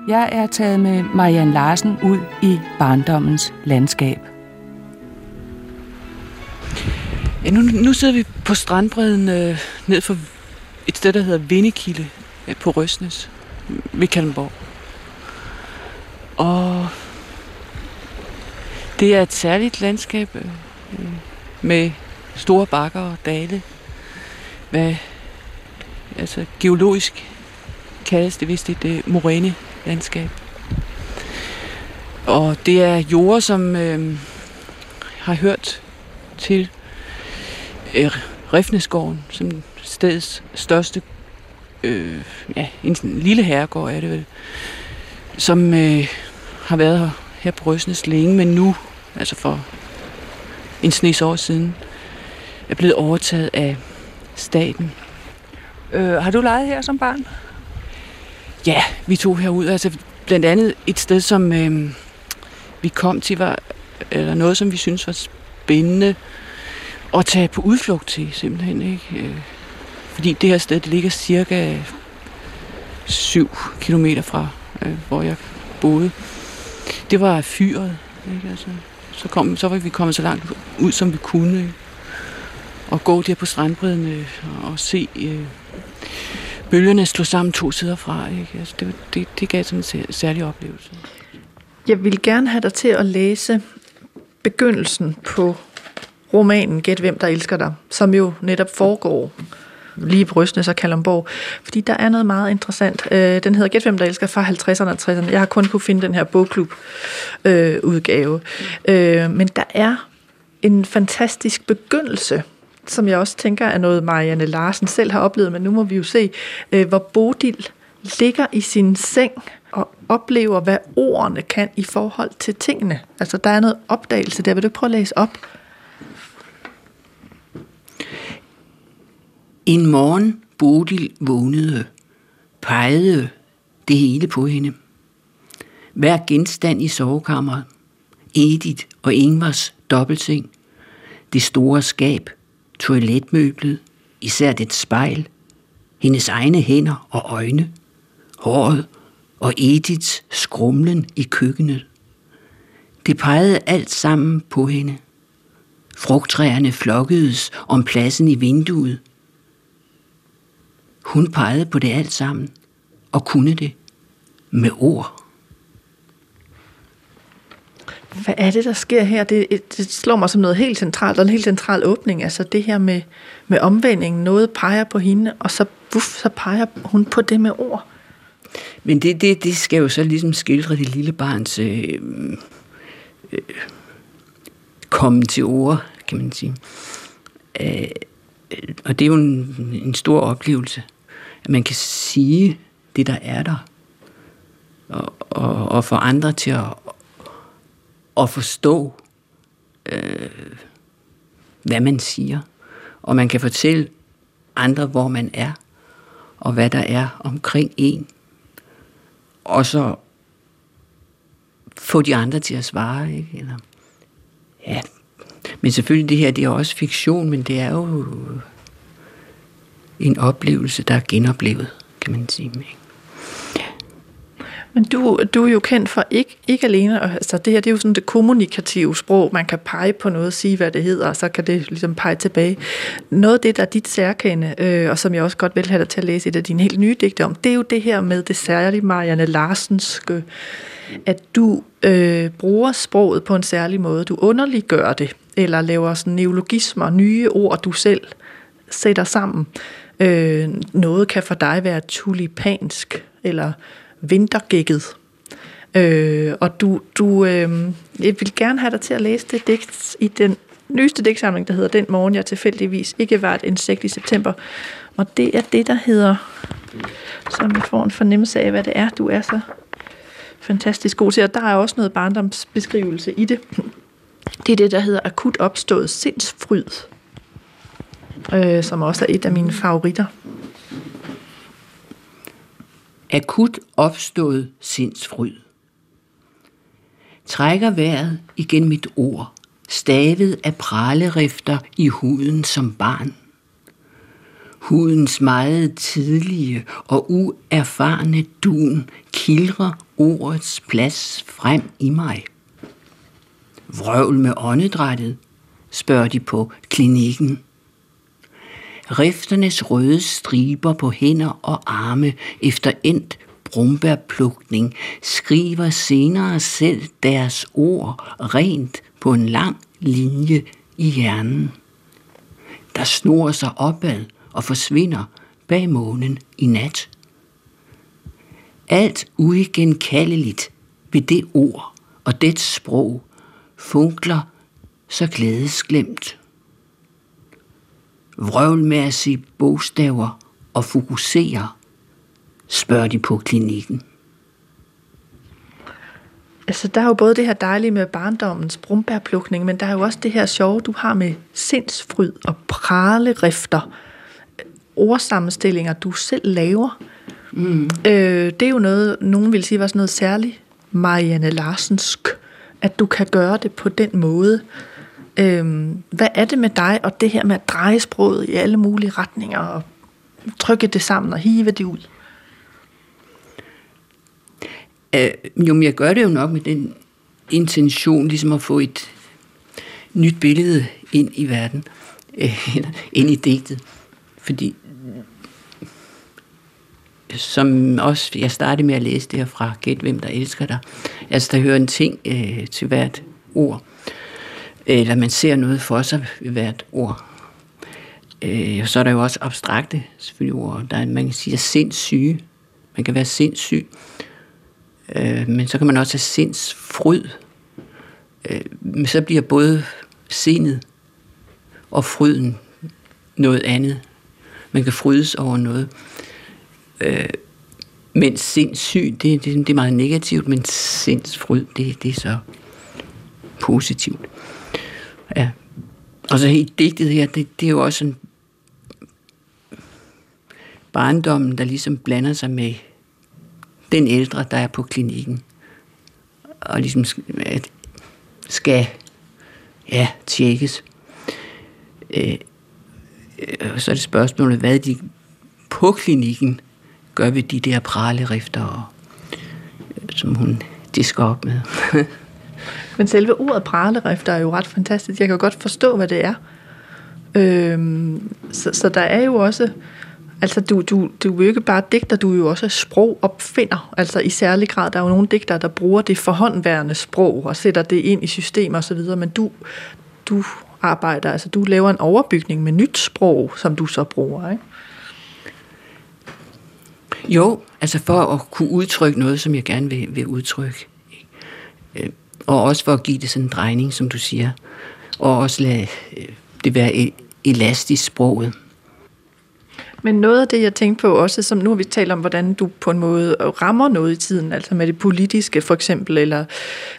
Jeg er taget med Marianne Larsen ud i barndommens landskab. Ja, nu, nu sidder vi på strandbredden øh, ned for et sted, der hedder Vindekilde øh, på Røsnes ved Kalmborg. Og det er et særligt landskab øh, øh, med store bakker og dale. Hvad, altså geologisk kaldes det vist et øh, moræne-landskab. Og det er jorder, som øh, har hørt til øh, Rifnesgården, som stedets største, øh, ja, en lille herregård er det vel, som øh, har været her, her på Røsnes længe, men nu, altså for en snes år siden, er blevet overtaget af staten. Øh, har du leget her som barn? Ja, vi tog herud, altså blandt andet et sted, som øh, vi kom til, var eller noget, som vi synes var spændende at tage på udflugt til, simpelthen. Ikke? Øh, Fordi det her sted, det ligger cirka 7 kilometer fra, øh, hvor jeg boede. Det var fyret. Ikke? Altså, så, kom, så var vi kommet så langt ud, som vi kunne. Ikke? Og gå der på strandbredden øh, og se øh, bølgerne slå sammen to sider fra. Ikke? Altså, det, det, det gav sådan en sær- særlig oplevelse. Jeg vil gerne have dig til at læse begyndelsen på romanen Gæt hvem der elsker dig, som jo netop foregår lige på så Kalumborg, fordi der er noget meget interessant. Øh, den hedder Gæt hvem der elsker fra 50'erne og 60'erne. Jeg har kun kunne finde den her bogklub øh, udgave. Øh, men der er en fantastisk begyndelse som jeg også tænker er noget, Marianne Larsen selv har oplevet, men nu må vi jo se, øh, hvor Bodil ligger i sin seng og oplever, hvad ordene kan i forhold til tingene. Altså, der er noget opdagelse der. Vil du prøve at læse op? En morgen Bodil vågnede, pegede det hele på hende. Hver genstand i sovekammeret, Edith og Ingvars dobbeltseng, det store skab, toiletmøblet, især det spejl, hendes egne hænder og øjne, håret og Ediths skrumlen i køkkenet. Det pegede alt sammen på hende. Frugttræerne flokkedes om pladsen i vinduet. Hun pegede på det alt sammen og kunne det med ord. Hvad er det, der sker her? Det, det slår mig som noget helt centralt, og en helt central åbning. Altså det her med, med omvendingen. Noget peger på hende, og så, buff, så peger hun på det med ord. Men det, det, det skal jo så ligesom skildre det lille barns øh, øh, komme til ord, kan man sige. Øh, og det er jo en, en stor oplevelse, at man kan sige det, der er der, og, og, og få andre til at, at forstå, øh, hvad man siger. Og man kan fortælle andre, hvor man er, og hvad der er omkring en. Og så få de andre til at svare, ikke? Eller, ja. Men selvfølgelig, det her, det er også fiktion, men det er jo en oplevelse, der er genoplevet, kan man sige. Ikke? Men du, du er jo kendt for ikke, ikke alene, altså det her det er jo sådan det kommunikative sprog, man kan pege på noget, sige hvad det hedder, og så kan det ligesom pege tilbage. Noget af det, der er dit særkende, øh, og som jeg også godt vil have dig til at læse et af dine helt nye digte om, det er jo det her med det særlige Marianne Larsenske, at du øh, bruger sproget på en særlig måde, du underliggør det, eller laver sådan neologismer, nye ord, du selv sætter sammen. Øh, Øh, noget kan for dig være tulipansk, eller vintergækket. Øh, og du, du øh, jeg vil gerne have dig til at læse det digt i den nyeste digtsamling, der hedder Den morgen, jeg tilfældigvis ikke var et insekt i september. Og det er det, der hedder, så vi får en fornemmelse af, hvad det er, du er så fantastisk god til. Og der er også noget barndomsbeskrivelse i det. Det er det, der hedder akut opstået sindsfryd, øh, som også er et af mine favoritter akut opstået sindsfryd. Trækker vejret igen mit ord, stavet af pralerifter i huden som barn. Hudens meget tidlige og uerfarne dun kildrer ordets plads frem i mig. Vrøvl med åndedrættet, spørger de på klinikken. Rifternes røde striber på hænder og arme efter endt brumbærplukning skriver senere selv deres ord rent på en lang linje i hjernen, der snor sig opad og forsvinder bag månen i nat. Alt uigenkaldeligt ved det ord og det sprog funkler så glædesglemt vrøvl med at se bogstaver og fokusere, spørger de på klinikken. Altså, der er jo både det her dejlige med barndommens brumbærplukning, men der er jo også det her sjove, du har med sindsfryd og pralerifter, ordsammenstillinger, du selv laver. Mm. Øh, det er jo noget, nogen vil sige var sådan noget særligt Marianne Larsensk, at du kan gøre det på den måde. Øhm, hvad er det med dig og det her med at dreje sproget i alle mulige retninger og trykke det sammen og hive det ud? Øh, jo, men jeg gør det jo nok med den intention, ligesom at få et nyt billede ind i verden, øh, ind i digtet. Fordi, som også, jeg startede med at læse det her fra Gæt, hvem der elsker dig. Altså, der hører en ting øh, til hvert ord eller man ser noget for sig ved hvert ord. Øh, så er der jo også abstrakte selvfølgelig ord. Der er, man kan sige, at sindssyge. Man kan være sindssyg. Øh, men så kan man også have sindsfryd. Øh, men så bliver både sindet og fryden noget andet. Man kan frydes over noget. Øh, men sindssyg, det, det, det er meget negativt, men sindsfryd, det, det er så positivt. Ja. Og så helt digtet her, det, det er jo også en barndommen, der ligesom blander sig med den ældre, der er på klinikken. Og ligesom skal ja, tjekkes. Øh, og så er det spørgsmålet, hvad de på klinikken gør ved de der pralerifter, øh, som hun disker op med. Men selve ordet pralerifter er jo ret fantastisk. Jeg kan godt forstå, hvad det er. Øhm, så, så der er jo også... Altså, du, du, du er jo ikke bare digter, du er jo også sprogopfinder. Altså, i særlig grad, der er jo nogle digtere, der bruger det forhåndværende sprog og sætter det ind i systemer osv., men du, du arbejder, altså du laver en overbygning med nyt sprog, som du så bruger, ikke? Jo, altså for at kunne udtrykke noget, som jeg gerne vil, vil udtrykke. Ikke? Og også for at give det sådan en drejning, som du siger. Og også lade øh, det være e- elastisk sproget. Men noget af det, jeg tænkte på også, som nu har vi talt om, hvordan du på en måde rammer noget i tiden, altså med det politiske for eksempel, eller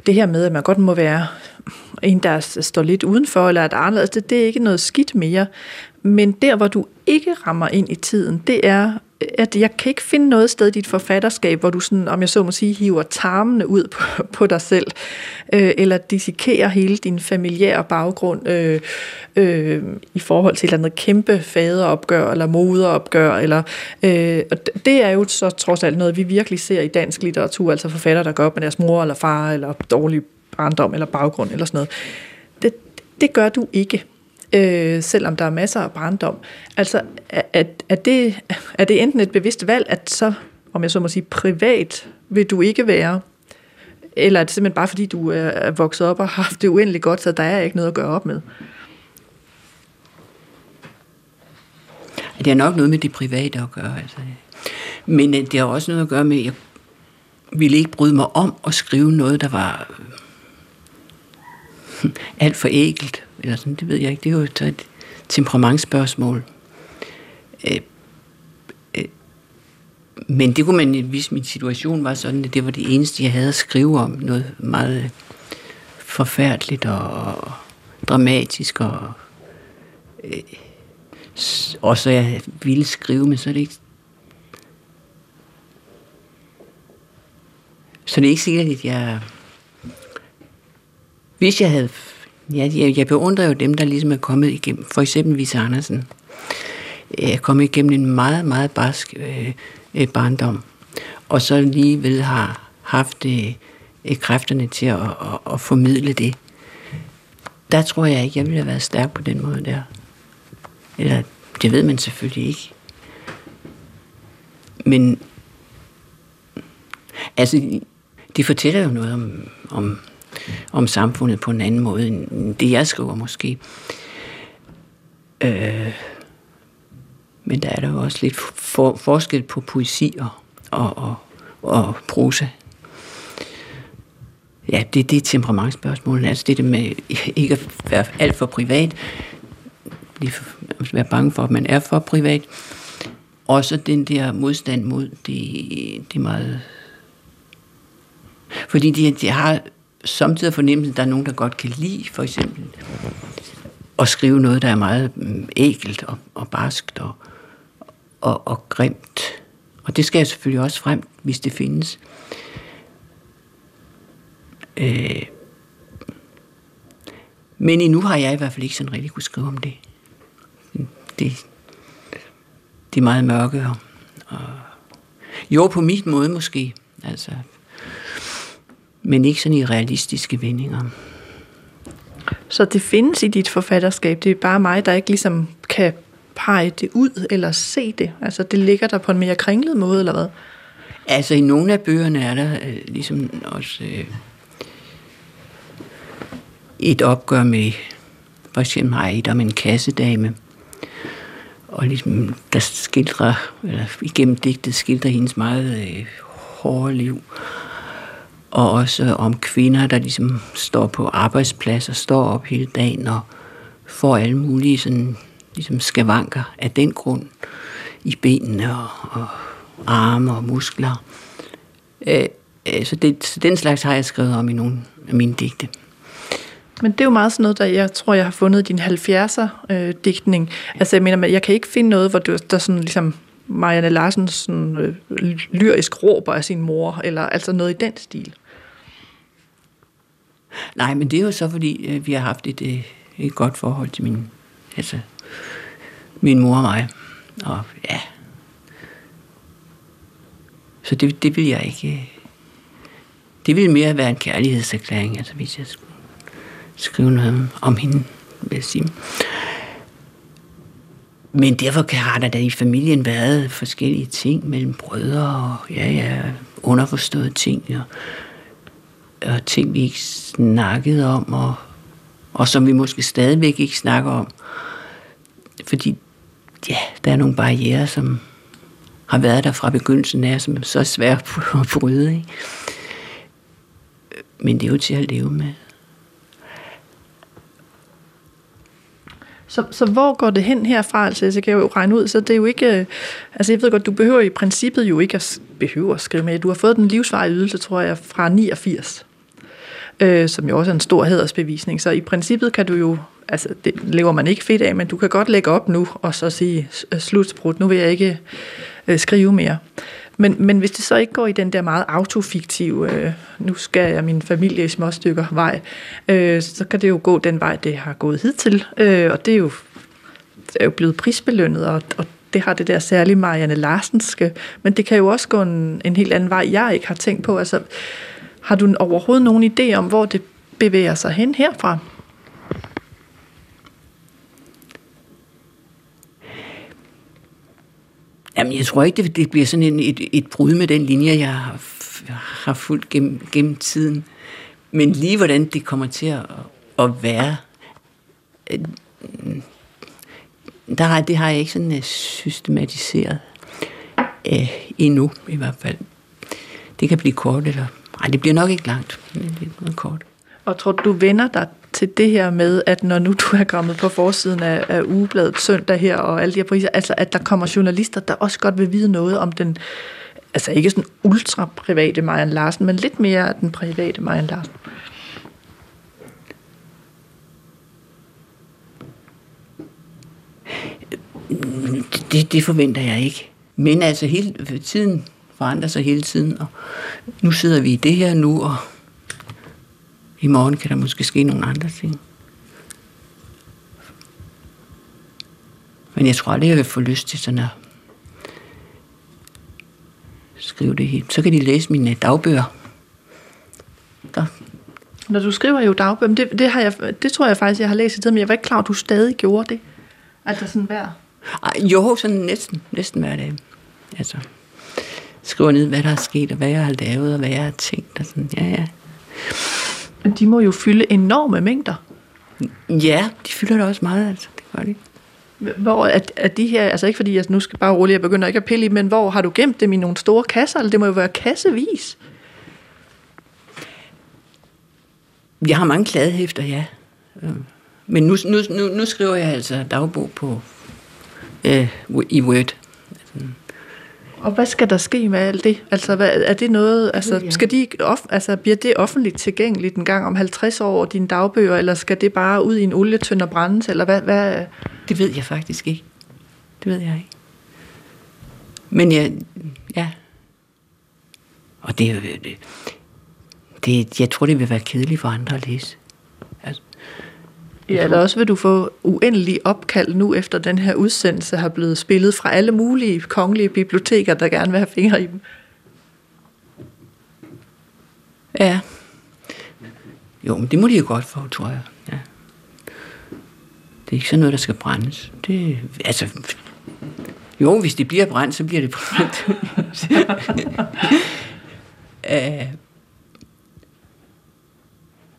det her med, at man godt må være en, der står lidt udenfor, eller et anderledes, det, det er ikke noget skidt mere. Men der, hvor du ikke rammer ind i tiden, det er at jeg kan ikke finde noget sted i dit forfatterskab, hvor du sådan, om jeg så må sige, hiver tarmene ud på, på dig selv, øh, eller dissekerer hele din familiære baggrund øh, øh, i forhold til et eller andet kæmpe faderopgør, eller moderopgør, eller, øh, og det er jo så trods alt noget, vi virkelig ser i dansk litteratur, altså forfatter, der går op med deres mor eller far, eller dårlig barndom, eller baggrund, eller sådan noget. Det, det gør du ikke øh, selvom der er masser af barndom. Altså, er, er, det, er det enten et bevidst valg, at så, om jeg så må sige, privat vil du ikke være, eller er det simpelthen bare fordi, du er vokset op og har haft det uendeligt godt, så der er ikke noget at gøre op med? Det har nok noget med det private at gøre. Altså. Men øh, det har også noget at gøre med, at jeg ville ikke bryde mig om at skrive noget, der var alt for ægelt eller sådan, det ved jeg ikke. Det er jo et temperamentsspørgsmål. Øh, øh, men det kunne man, hvis min situation var sådan, at det var det eneste, jeg havde at skrive om. Noget meget forfærdeligt og dramatisk og øh, og så jeg ville skrive, men så er det ikke så det er ikke sikkert, at jeg hvis jeg havde Ja, jeg, jeg beundrer jo dem, der ligesom er kommet igennem, for eksempel Vise Andersen, er kommet igennem en meget, meget barsk øh, øh barndom, og så alligevel har haft øh, øh, kræfterne til at, at, at formidle det. Der tror jeg ikke, jeg ville have været stærk på den måde der. Eller, det ved man selvfølgelig ikke. Men, altså, det fortæller jo noget om, om om samfundet på en anden måde, end det jeg skriver måske. Øh, men der er der jo også lidt for, forskel på poesi og, og, og, og prosa. Ja, det, det er temperamentsspørgsmålet. Altså det, det med ikke at være alt for privat, være bange for, at man er for privat. Og så den der modstand mod det, det er meget... Fordi de, de har samtidig fornemmelse, at der er nogen, der godt kan lide, for eksempel, at skrive noget, der er meget mm, ægelt og, og barskt og, og, og grimt. Og det skal jeg selvfølgelig også frem, hvis det findes. Øh, men endnu har jeg i hvert fald ikke sådan rigtig kunne skrive om det. Det, det er meget mørke. Og, og, jo, på min måde måske. Altså, men ikke sådan i realistiske vendinger. Så det findes i dit forfatterskab, det er bare mig, der ikke ligesom kan pege det ud eller se det? Altså det ligger der på en mere kringlet måde, eller hvad? Altså i nogle af bøgerne er der øh, ligesom også øh, et opgør med, for eksempel jeg et om en kassedame, og ligesom, der skildrer, eller igennem digtet skildrer hendes meget øh, hårde liv. Og også om kvinder, der ligesom står på arbejdspladser, står op hele dagen og får alle mulige sådan, ligesom skavanker af den grund i benene og, og arme og muskler. Øh, øh, så, det, så den slags har jeg skrevet om i nogle af mine digte. Men det er jo meget sådan noget, der jeg tror, jeg har fundet din 70'er øh, digtning. Altså jeg mener, jeg kan ikke finde noget, hvor du, der sådan ligesom Marianne Larsen sådan, øh, lyrisk råber af sin mor, eller altså noget i den stil. Nej, men det er jo så, fordi øh, vi har haft et, øh, et godt forhold til min, altså, min mor og mig. Og ja, så det, det vil jeg ikke... Øh, det vil mere være en kærlighedserklæring, altså hvis jeg skulle skrive noget om hende, vil jeg sige. Men derfor har der da i familien været forskellige ting mellem brødre og ja, ja, underforståede ting og, og ting, vi ikke snakkede om, og, og som vi måske stadigvæk ikke snakker om. Fordi ja, der er nogle barriere, som har været der fra begyndelsen af, som er så svært at bryde. Ikke? Men det er jo til at leve med. Så, så hvor går det hen herfra? Altså, jeg kan jo regne ud, så det er jo ikke... Øh, altså, jeg ved godt, du behøver i princippet jo ikke at, behøver at skrive med. Du har fået den livsvarige ydelse, tror jeg, fra 89, øh, som jo også er en stor hedersbevisning. Så i princippet kan du jo... Altså, det lever man ikke fedt af, men du kan godt lægge op nu, og så sige, øh, slutsprut, nu vil jeg ikke øh, skrive mere. Men, men hvis det så ikke går i den der meget autofiktive, øh, nu skal jeg min familie i små stykker vej, øh, så kan det jo gå den vej, det har gået hidtil. Øh, og det er jo, det er jo blevet prisbelønnet, og, og det har det der særlige Marianne Larsenske, men det kan jo også gå en, en helt anden vej, jeg ikke har tænkt på. Altså, har du overhovedet nogen idé om, hvor det bevæger sig hen herfra? Jamen, jeg tror ikke, det, det bliver sådan en, et, et brud med den linje, jeg har, har fulgt gennem, gennem tiden. Men lige hvordan det kommer til at, at være, øh, der har, det har jeg ikke sådan øh, systematiseret øh, endnu, i hvert fald. Det kan blive kort, eller... Nej, det bliver nok ikke langt, men det er kort. Og tror du, vender dig til det her med, at når nu du er kommet på forsiden af, af ugebladet søndag her, og alle de her priser, altså at der kommer journalister, der også godt vil vide noget om den, altså ikke sådan ultra private Marian Larsen, men lidt mere den private Marian Larsen? Det, det forventer jeg ikke. Men altså hele tiden forandrer sig hele tiden, og nu sidder vi i det her nu, og i morgen kan der måske ske nogle andre ting. Men jeg tror aldrig, jeg vil få lyst til sådan at skrive det helt. Så kan de læse mine dagbøger. Der. Når du skriver jo dagbøger, det, det, har jeg, det tror jeg faktisk, jeg har læst i tiden, men jeg var ikke klar, at du stadig gjorde det. Altså sådan hver? Jo, sådan næsten, næsten hver dag. Altså, skriver ned, hvad der er sket, og hvad jeg har lavet, og hvad jeg har tænkt, og sådan, ja, ja. De må jo fylde enorme mængder. Ja, de fylder da også meget, altså. Det gør de. Hvor er, er de her, altså ikke fordi jeg nu skal bare roligt, jeg begynder ikke at pille i, men hvor har du gemt dem i nogle store kasser, eller det må jo være kassevis? Jeg har mange kladehæfter, ja. Men nu, nu, nu, nu skriver jeg altså dagbog på øh, i Word. Og hvad skal der ske med alt det? Altså, hvad, er det noget, altså, skal de, off, altså, bliver det offentligt tilgængeligt en gang om 50 år, dine dagbøger, eller skal det bare ud i en olietønd og brændes, eller hvad, hvad? Det ved jeg faktisk ikke. Det ved jeg ikke. Men jeg, ja. Og det, det, det, jeg tror, det vil være kedeligt for andre at læse. Ja, eller også vil du få uendelig opkald nu, efter den her udsendelse har blevet spillet fra alle mulige kongelige biblioteker, der gerne vil have fingre i dem. Ja. Jo, men det må de jo godt få, tror jeg. Ja. Det er ikke sådan noget, der skal brændes. Det, altså, jo, hvis det bliver brændt, så bliver det brændt. uh,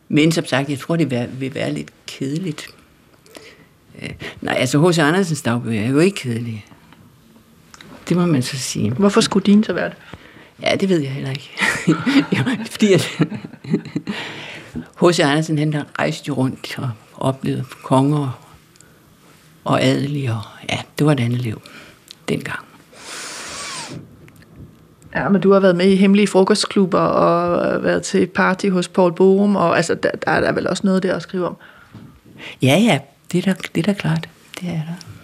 men som sagt, jeg tror, det vil være lidt kedeligt Øh, nej, altså H.C. Andersens dagbøger er jo ikke kedelige. Det må man så sige. Hvorfor skulle din så være det? Ja, det ved jeg heller ikke. jo, fordi at H.C. Andersen, han har rejst jo rundt og oplevet konger og adelige, og ja, det var et andet liv dengang. Ja, men du har været med i hemmelige frokostklubber og været til party hos Paul Borum, og altså, der, der er der vel også noget der at skrive om. Ja, ja, det er da, det er da klart. Det er der.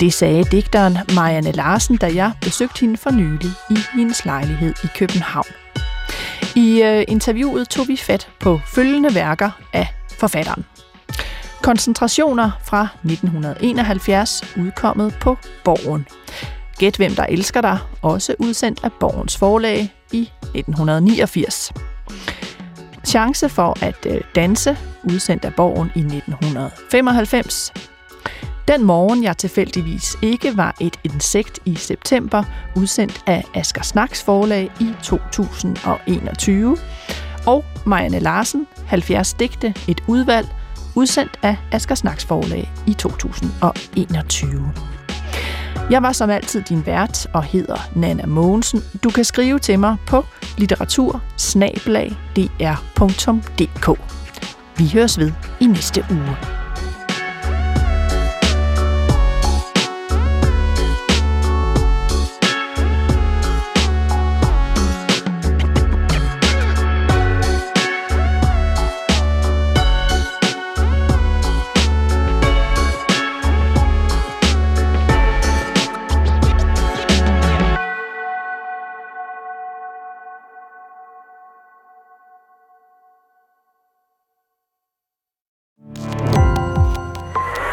Det sagde digteren Marianne Larsen, da jeg besøgte hende for nylig i hendes lejlighed i København. I øh, interviewet tog vi fat på følgende værker af forfatteren. Koncentrationer fra 1971, udkommet på Borgen. Gæt hvem der elsker dig, også udsendt af Borgens forlag i 1989. Chance for at øh, danse, udsendt af Borgen i 1995. Den morgen, jeg tilfældigvis ikke var et insekt i september, udsendt af Asger Snaks forlag i 2021. Og Marianne Larsen, 70 digte, et udvalg, udsendt af Asger Snaks forlag i 2021. Jeg var som altid din vært og hedder Nana Mogensen. Du kan skrive til mig på litteratur Vi høres ved i næste uge.